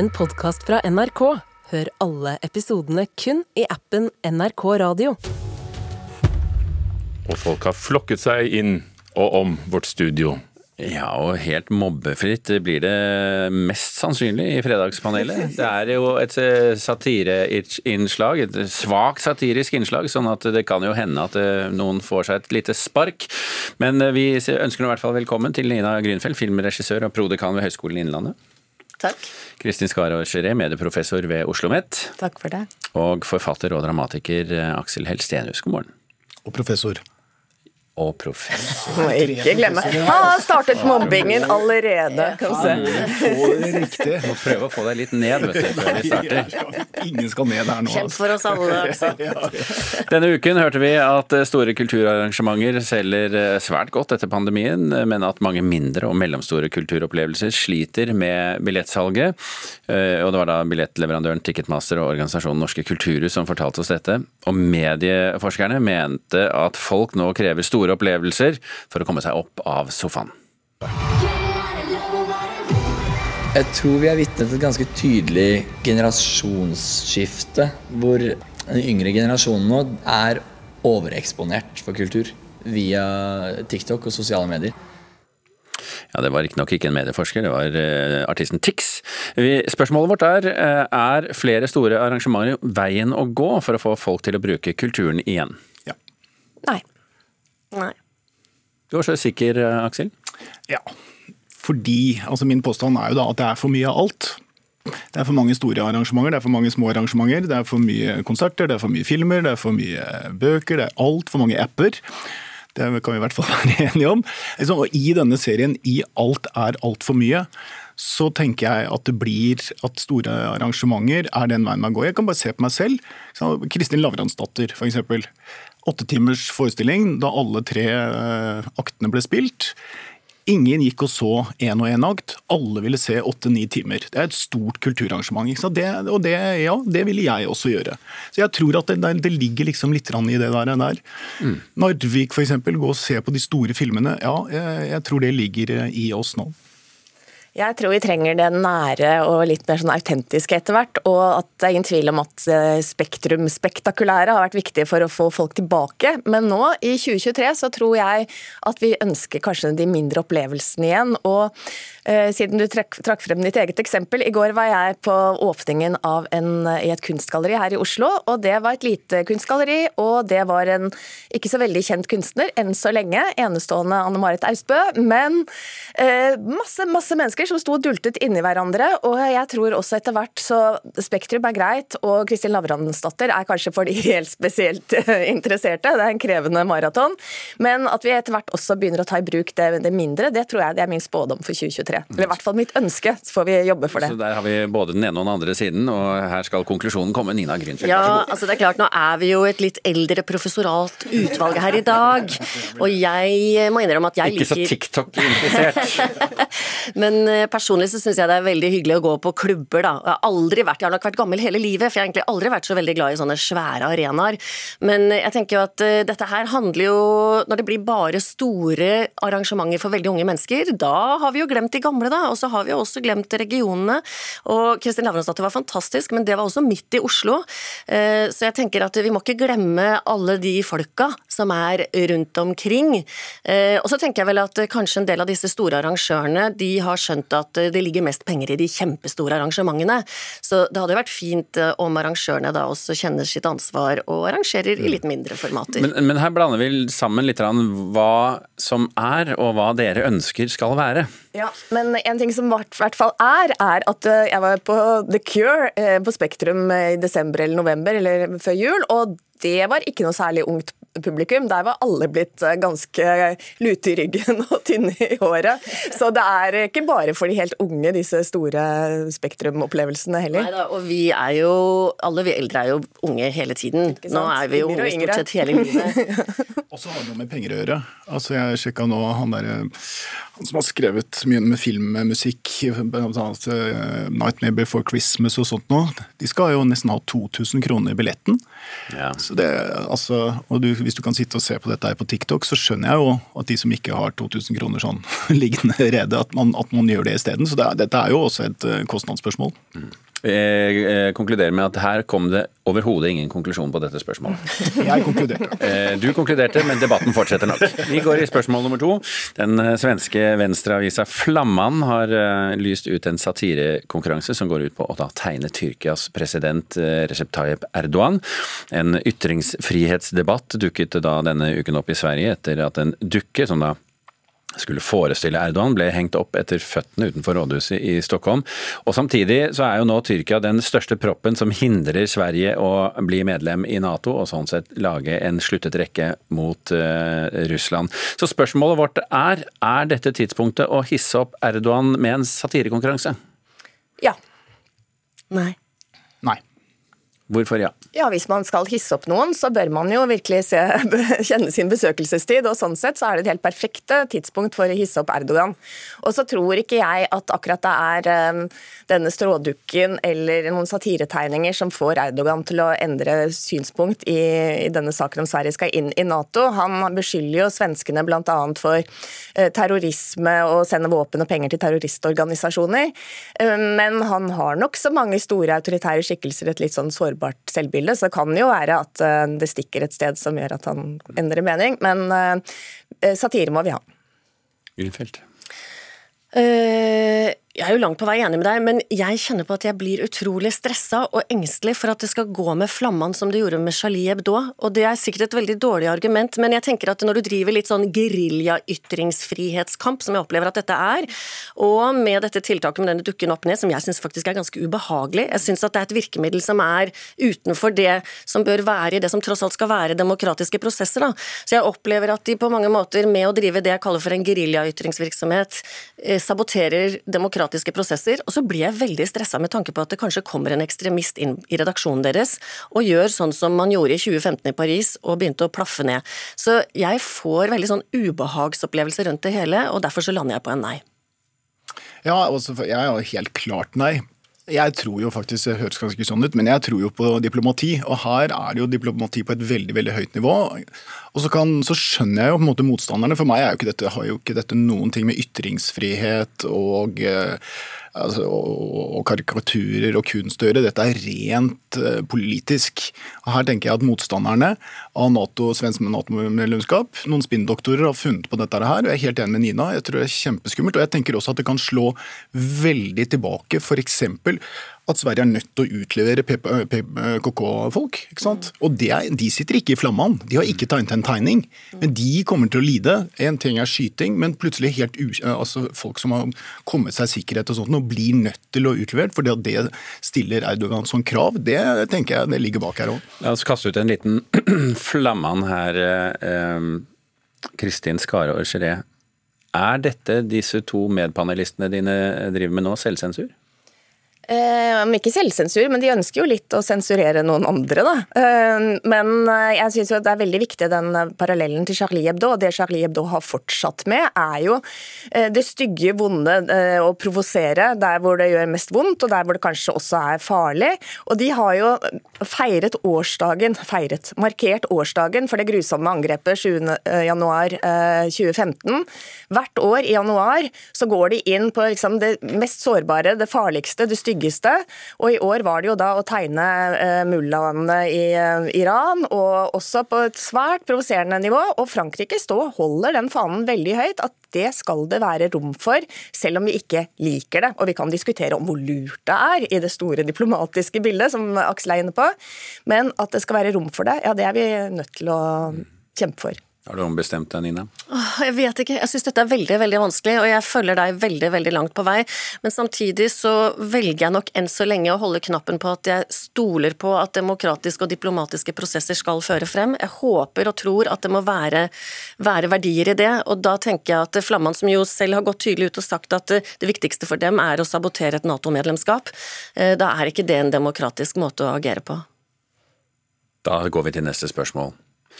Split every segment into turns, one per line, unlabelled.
en podkast fra NRK. Hør alle episodene kun i appen NRK Radio.
Og folk har flokket seg inn og om vårt studio.
Ja, og helt mobbefritt blir det mest sannsynlig i Fredagspanelet. Det er jo et eh, satireinnslag, et svakt satirisk innslag, sånn at det kan jo hende at eh, noen får seg et lite spark. Men eh, vi ønsker nå i hvert fall velkommen til Nina Grünfeld, filmregissør og prodekan ved Høgskolen Innlandet.
Takk.
Kristin Skarå Geré, medieprofessor ved Oslo OsloMet.
Takk for det.
Og forfatter og dramatiker Aksel Helstenius, god morgen.
Og professor
og professor.
Må ikke glemme. Han har startet mobbingen allerede, kan du se.
Riktig.
Må prøve å få deg litt ned, vet du, før vi starter.
Ingen skal ned her nå. Altså.
for oss alle.
Denne uken hørte vi at store kulturarrangementer selger svært godt etter pandemien, men at mange mindre og mellomstore kulturopplevelser sliter med billettsalget. Eh, og det var da billettleverandøren Ticketmaster og organisasjonen Norske Kulturhus som fortalte oss dette. Og medieforskerne mente at folk nå krever store store opplevelser for å komme seg opp av sofaen.
Jeg tror vi er vitne til et ganske tydelig generasjonsskifte, hvor den yngre generasjonen nå er overeksponert for kultur via TikTok og sosiale medier.
Ja, Det var riktignok ikke en medieforsker, det var uh, artisten Tix. Spørsmålet vårt er uh, er flere store arrangementer veien å gå for å få folk til å bruke kulturen igjen?
Ja.
Nei. Nei.
Du var så sikker, eh, Aksel?
Ja. Fordi altså Min påstand er jo da at det er for mye av alt. Det er for mange store arrangementer, det er for mange små arrangementer, det er for mye konserter, det er for mye filmer, det er for mye bøker, det er altfor mange apper. Det kan vi i hvert fall være enige om. Og I denne serien I alt er altfor mye, så tenker jeg at det blir at store arrangementer er den veien man går. Jeg kan bare se på meg selv. Kristin Lavransdatter, f.eks åtte timers forestilling da alle tre eh, aktene ble spilt. Ingen gikk og så én og én akt, alle ville se åtte-ni timer. Det er et stort kulturarrangement. Det, og det, ja, det ville jeg også gjøre. Så jeg tror at det, det ligger liksom litt i det der. der. Mm. Narvik f.eks., gå og se på de store filmene. Ja, jeg, jeg tror det ligger i oss nå.
Jeg tror vi trenger det nære og litt mer sånn autentiske etter hvert. Og at det er ingen tvil om at eh, Spektrum Spektakulære har vært viktig for å få folk tilbake. Men nå, i 2023, så tror jeg at vi ønsker kanskje de mindre opplevelsene igjen. Og eh, siden du trakk, trakk frem ditt eget eksempel, i går var jeg på åpningen av en, i et kunstgalleri her i Oslo. Og det var et lite kunstgalleri, og det var en ikke så veldig kjent kunstner enn så lenge. Enestående Anne Marit Austbø. Men eh, masse, masse mennesker mennesker som sto og dultet inni hverandre. Og jeg tror også etter hvert så Spektrum er greit, og Kristin Lavransdatter er kanskje for de helt spesielt eh, interesserte. Det er en krevende maraton. Men at vi etter hvert også begynner å ta i bruk det, det mindre, det tror jeg det er min spådom for 2023. Eller i hvert fall mitt ønske, så får vi jobbe for det.
Så der har vi både den ene og den andre siden, og her skal konklusjonen komme. Nina Grünfeldt,
ja, altså det er klart, nå er vi jo et litt eldre professoralt utvalg her i dag. Og jeg må innrømme at jeg
liker Ikke så TikTok-interessert.
Men personlig så syns jeg det er veldig hyggelig å gå på klubber, da. Jeg har aldri vært, jeg har nok vært gammel hele livet, for jeg har egentlig aldri vært så veldig glad i sånne svære arenaer. Men jeg tenker jo at uh, dette her handler jo Når det blir bare store arrangementer for veldig unge mennesker, da har vi jo glemt de gamle, da. Og så har vi jo også glemt regionene. Og Kristin Lavransdatter var fantastisk, men det var også midt i Oslo. Uh, så jeg tenker at vi må ikke glemme alle de folka som er rundt omkring. Og så tenker jeg vel at kanskje en del av disse store arrangørene de har skjønt skjønt at eh, det ligger mest penger i de kjempestore arrangementene. Så det hadde vært fint eh, om arrangørene da også kjenner sitt ansvar og arrangerer i litt mindre formater.
Men, men her blander vi sammen litt hva som er, og hva dere ønsker skal være.
Ja, men en ting som i hvert fall er, er at eh, jeg var på The Cure på Spektrum i desember eller november, eller før jul, og det var ikke noe særlig ungt publikum. Der var alle blitt eh, ganske lute i ryggen og tynne i håret. Så det er ikke bare for de helt unge, disse store spektrumopplevelsene heller.
Neida, og vi er jo, alle vi eldre er jo unge hele tiden. Nå er vi jo unge stort sett hele livet.
Og så har det noe med penger å gjøre. Altså Jeg sjekka nå han, der, han som har skrevet mye med filmmusikk, bl.a. Uh, 'Nightmare Before Christmas' og sånt nå. De skal jo nesten ha 2000 kroner i billetten.
Ja.
Så det, altså, og du, Hvis du kan sitte og se på dette her på TikTok, så skjønner jeg jo at de som ikke har 2000 kroner sånn liggende rede, at man, at man gjør det isteden. Så det, dette er jo også et uh, kostnadsspørsmål.
Mm. Jeg eh, konkluderer med at her kom det overhodet ingen konklusjon på dette spørsmålet.
Jeg konkluderte.
Eh, du konkluderte, men debatten fortsetter nok. Vi går i spørsmål nummer to. Den eh, svenske venstreavisa Flamman har lyst ut en satirekonkurranse som går ut på å da tegne Tyrkias president Recep Tayyip Erdogan. En ytringsfrihetsdebatt dukket da denne uken opp i Sverige etter at en dukke, som da skulle forestille Erdogan, ble hengt opp etter føttene utenfor rådhuset i Stockholm. Og Samtidig så er jo nå Tyrkia den største proppen som hindrer Sverige å bli medlem i Nato, og sånn sett lage en sluttet rekke mot uh, Russland. Så spørsmålet vårt er, er dette tidspunktet å hisse opp Erdogan med en satirekonkurranse?
Ja.
Nei.
Hvorfor ja?
Ja, Hvis man skal hisse opp noen, så bør man jo virkelig se, kjenne sin besøkelsestid. og Sånn sett så er det et helt perfekte tidspunkt for å hisse opp Erdogan. Og så tror ikke jeg at akkurat det er um, denne strådukken eller noen satiretegninger som får Erdogan til å endre synspunkt i, i denne saken om Sverige skal inn i Nato. Han beskylder jo svenskene bl.a. for uh, terrorisme og sende våpen og penger til terroristorganisasjoner. Uh, men han har nok så mange store autoritære skikkelser et litt sånn sårbart sårbart selvbilde. Så det kan jo være at eh, det stikker et sted som gjør at han endrer mening. Men eh, satire må vi ha.
Grünfeld?
Uh, jeg er jo langt på vei enig med deg, men jeg kjenner på at jeg blir utrolig stressa og engstelig for at det skal gå med flammene som det gjorde med Charlie Hebdo. Og det er sikkert et veldig dårlig argument, men jeg tenker at når du driver litt sånn gerilja-ytringsfrihetskamp, som jeg opplever at dette er, og med dette tiltaket med denne dukken opp ned, som jeg syns faktisk er ganske ubehagelig, jeg syns at det er et virkemiddel som er utenfor det som bør være i det som tross alt skal være demokratiske prosesser, da. Så jeg opplever at de på mange måter, med å drive det jeg kaller for en gerilja-ytringsvirksomhet, eh, saboterer demokratiske demokratiske prosesser. Og så blir jeg veldig stressa med tanke på at det kanskje kommer en ekstremist inn i redaksjonen deres og gjør sånn som man gjorde i 2015 i Paris og begynte å plaffe ned. Så jeg får veldig sånn ubehagsopplevelse rundt det hele, og derfor så lander jeg på en nei.
Ja, også, jeg er jo helt klart nei. Jeg tror jo faktisk, det høres ganske sånn ut, men jeg tror jo på diplomati. Og her er det jo diplomati på et veldig veldig høyt nivå. Og så, kan, så skjønner jeg jo på en måte motstanderne. For meg jo dette, har jo ikke dette noen ting med ytringsfrihet og eh, altså, og, karikaturer og kunst å gjøre. Dette er rent uh, politisk. Og her tenker jeg at motstanderne av NATO, svensk Nato-medlemskap, noen spinndoktorer har funnet på dette her. og Jeg er helt enig med Nina. Jeg tror det er kjempeskummelt. Og jeg tenker også at det kan slå veldig tilbake. F.eks at Sverige er nødt til å utlevere PKK-folk. ikke sant? Og er, De sitter ikke i flammene, de har ikke tegnet en tegning. Men de kommer til å lide. En ting er skyting, men plutselig helt u, altså folk som har kommet seg sikkerhet og sånt, og blir nødt til å utlevere, fordi at det stiller Erdogan som krav. Det tenker jeg det ligger bak her òg.
La oss kaste ut en liten flamman her. Eh, Kristin Skare Orgeré. Er dette disse to medpanelistene dine driver med nå, selvsensur?
Eh, ikke selvsensur, men de ønsker jo litt å sensurere noen andre, da. Eh, men eh, jeg syns det er veldig viktig den parallellen til Charlie Hebdo. Og det Charlie Hebdo har fortsatt med, er jo det stygge, vonde å provosere der hvor det gjør mest vondt, og der hvor det kanskje også er farlig. Og de har jo feiret årsdagen, feiret, markert årsdagen for det grusomme angrepet 7.1.2015. Hvert år i januar så går de inn på liksom det mest sårbare, det farligste, det stygge tryggeste. Og i år var det jo da å tegne eh, mullaene i eh, Iran, og også på et svært provoserende nivå. Og Frankrike står holder den fanen veldig høyt. at det skal det være rom for, selv om vi ikke liker det. Og vi kan diskutere om hvor lurt det er i det store diplomatiske bildet, som Aksel er inne på. Men at det skal være rom for det, ja, det er vi nødt til å kjempe for.
Har du ombestemt deg, Nina?
Jeg vet ikke. Jeg syns dette er veldig veldig vanskelig, og jeg følger deg veldig veldig langt på vei. Men samtidig så velger jeg nok enn så lenge å holde knappen på at jeg stoler på at demokratiske og diplomatiske prosesser skal føre frem. Jeg håper og tror at det må være, være verdier i det, og da tenker jeg at Flamman, som jo selv har gått tydelig ut og sagt at det viktigste for dem er å sabotere et Nato-medlemskap, eh, da er ikke det en demokratisk måte å agere på.
Da går vi til neste spørsmål.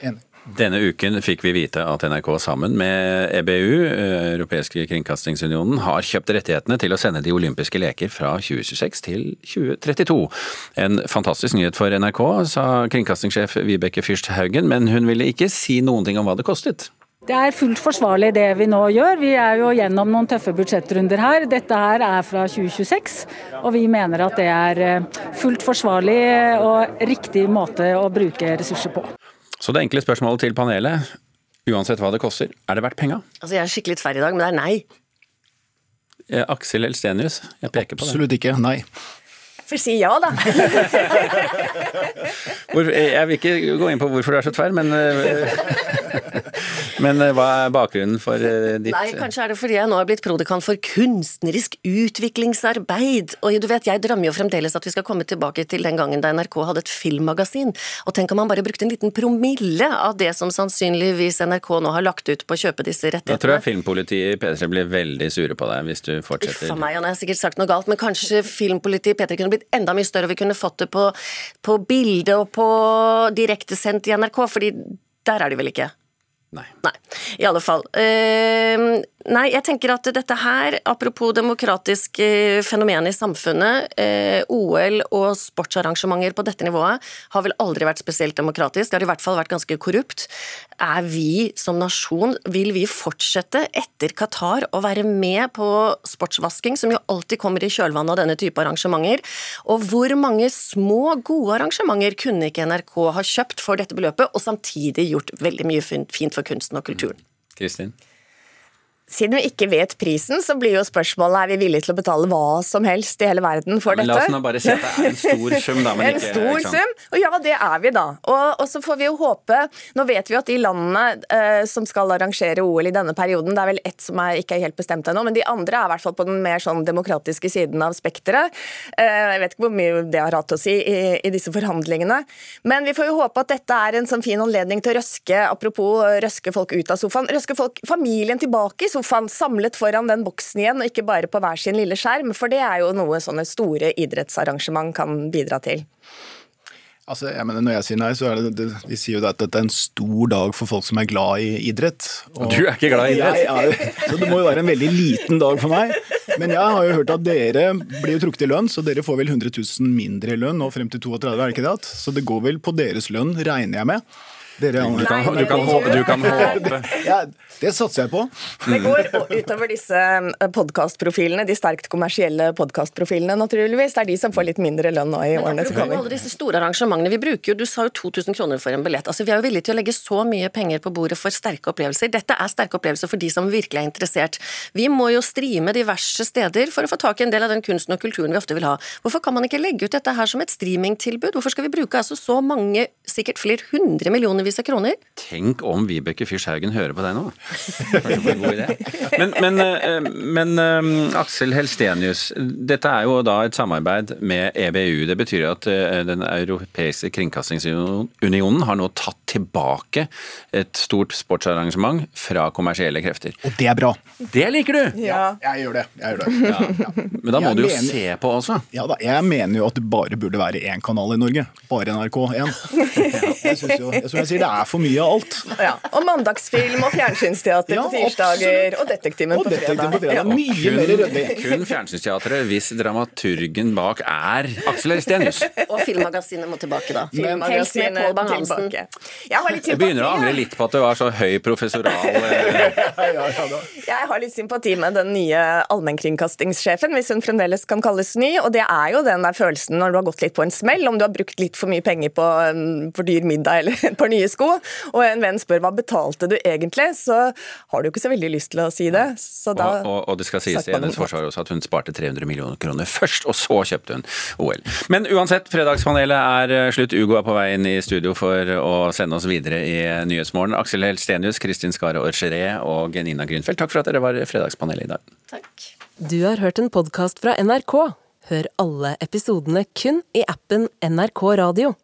Enig.
Denne uken fikk vi vite at NRK sammen med EBU, eh, Europeiske kringkastingsunionen, har kjøpt rettighetene til å sende de olympiske leker fra 2026 til 2032. En fantastisk nyhet for NRK, sa kringkastingssjef Vibeke Fyrst Haugen, men hun ville ikke si noen ting om hva det kostet.
Det er fullt forsvarlig det vi nå gjør. Vi er jo gjennom noen tøffe budsjettrunder her. Dette her er fra 2026, og vi mener at det er eh, fullt forsvarlig og riktig måte å bruke ressurser på.
Så det enkle spørsmålet til panelet, uansett hva det koster, er det verdt penga?
Altså, jeg er skikkelig tverr i dag, men det er nei.
Eh, Aksel Elstenius, jeg peker på det.
Absolutt ikke. Nei.
For si ja, da.
Hvor, jeg vil ikke gå inn på hvorfor du er så tverr, men eh, Men eh, hva er bakgrunnen for eh, ditt
Nei, kanskje er det fordi jeg nå er blitt prodekan for kunstnerisk utviklingsarbeid. Og du vet, jeg drømmer jo fremdeles at vi skal komme tilbake til den gangen da NRK hadde et filmmagasin. Og tenk om man bare brukte en liten promille av det som sannsynligvis NRK nå har lagt ut på å kjøpe disse rettighetene.
Da tror jeg filmpolitiet i P3 blir veldig sure på deg hvis du fortsetter.
Uff a meg, nå har sikkert sagt noe galt, men kanskje filmpolitiet i P3 kunne blitt enda mye større, og vi kunne fått det på, på bilde og på direktesendt i NRK, fordi der er de vel ikke?
Nei.
Nei, i alle fall. Uh, nei, jeg tenker at dette her, apropos demokratisk eh, fenomen i samfunnet, uh, OL og sportsarrangementer på dette nivået har vel aldri vært spesielt demokratisk, det har i hvert fall vært ganske korrupt. Er vi som nasjon, vil vi fortsette etter Qatar å være med på sportsvasking, som jo alltid kommer i kjølvannet av denne type arrangementer? Og hvor mange små, gode arrangementer kunne ikke NRK ha kjøpt for dette beløpet, og samtidig gjort veldig mye fint for kunsten og kulturen?
Kristin?
Siden vi ikke vet prisen, så blir jo spørsmålet er vi villige til å betale hva som helst i hele verden for
Men la oss nå bare si at det er en stor sum, da. Men
en
ikke,
stor
ikke
sum. Og ja, det er vi, da. Og, og så får vi jo håpe Nå vet vi at de landene eh, som skal arrangere OL i denne perioden, det er vel ett som er, ikke er helt bestemt ennå, men de andre er i hvert fall på den mer sånn demokratiske siden av spekteret. Eh, jeg vet ikke hvor mye det har hatt å si i, i disse forhandlingene. Men vi får jo håpe at dette er en sånn fin anledning til å røske, apropos røske folk ut av sofaen, røske folk, familien tilbake i sofaen, samlet foran den boksen igjen, og ikke bare på hver sin lille skjerm, for det er jo noe sånne store idrettsarrangement kan bidra til.
Altså, jeg mener, Når jeg sier nei, så er det, det Vi sier jo at dette er en stor dag for folk som er glad i idrett.
Og du er ikke glad i idrett?
Jeg er, så det må jo være en veldig liten dag for meg. Men jeg har jo hørt at dere blir jo trukket i lønn, så dere får vel 100 000 mindre i lønn nå frem til 32, er det ikke det? at? Så det går vel på deres lønn, regner jeg med. Dere,
Du kan, du kan, håpe, du kan håpe.
ja, det satser jeg på.
Det går utover disse podkastprofilene, de sterkt kommersielle podkastprofilene, naturligvis. Det er de som får litt mindre lønn nå i
Men
årene som kommer.
alle disse store arrangementene vi bruker jo, Du sa jo 2000 kroner for en billett. Altså, Vi er jo villige til å legge så mye penger på bordet for sterke opplevelser. Dette er sterke opplevelser for de som virkelig er interessert. Vi må jo streame diverse steder for å få tak i en del av den kunsten og kulturen vi ofte vil ha. Hvorfor kan man ikke legge ut dette her som et streamingtilbud? Hvorfor skal vi bruke altså så mange, sikkert flere hundre millionervis av kroner?
Tenk om Vibeke Fyrst Haugen hører på deg nå. Kanskje det en god idé. Men, men, eh, men eh, Aksel Helstenius, dette er jo da et samarbeid med EBU. Det betyr at eh, Den europeiske kringkastingsunionen har nå tatt tilbake et stort sportsarrangement fra kommersielle krefter.
Og det er bra.
Det liker du!
Ja.
Jeg gjør det. Jeg gjør det.
Men da må
Jeg
du jo
mener-
se på også.
Ja da, Jeg mener jo at det bare burde være én kanal i Norge. Bare NRK1. Jeg synes jo, som jeg sier, det er for mye av alt.
Ja. Og mandagsfilm og fjernsynsteater
Ja,
på tirsdager og Detektimen
Og
på
fredag. på
fredag.
Ja. Mye mer rødlig.
kun fjernsynsteatret hvis dramaturgen bak er Aksel Helstenius.
Og Filmmagasinet må tilbake, da.
Men
Helst med Pål Bang-Hansen.
Jeg
Jeg begynner å angre litt på at det var så høy professoral eh,
Jeg har litt sympati med den nye allmennkringkastingssjefen, hvis hun fremdeles kan kalles ny. Og det er jo den der følelsen når du har gått litt på en smell, om du har brukt litt for mye penger på en for dyr middag eller et par nye sko, og en venn spør hva betalte du egentlig, så har du ikke så veldig lyst til å si det. Så da
og, og, og det skal sies i hennes forsvar også at hun sparte 300 millioner kroner først, og så kjøpte hun OL. Men uansett, Fredagspanelet er eh, slutt. Ugo er på vei inn i studio for å sende oss videre i Nyhetsmorgen. Aksel Helstenius, Kristin Skare Orgeré og Nina Grünfeldt, takk for at dere var Fredagspanelet i dag.
Takk.
Du har hørt en podkast fra NRK. Hør alle episodene kun i appen NRK Radio.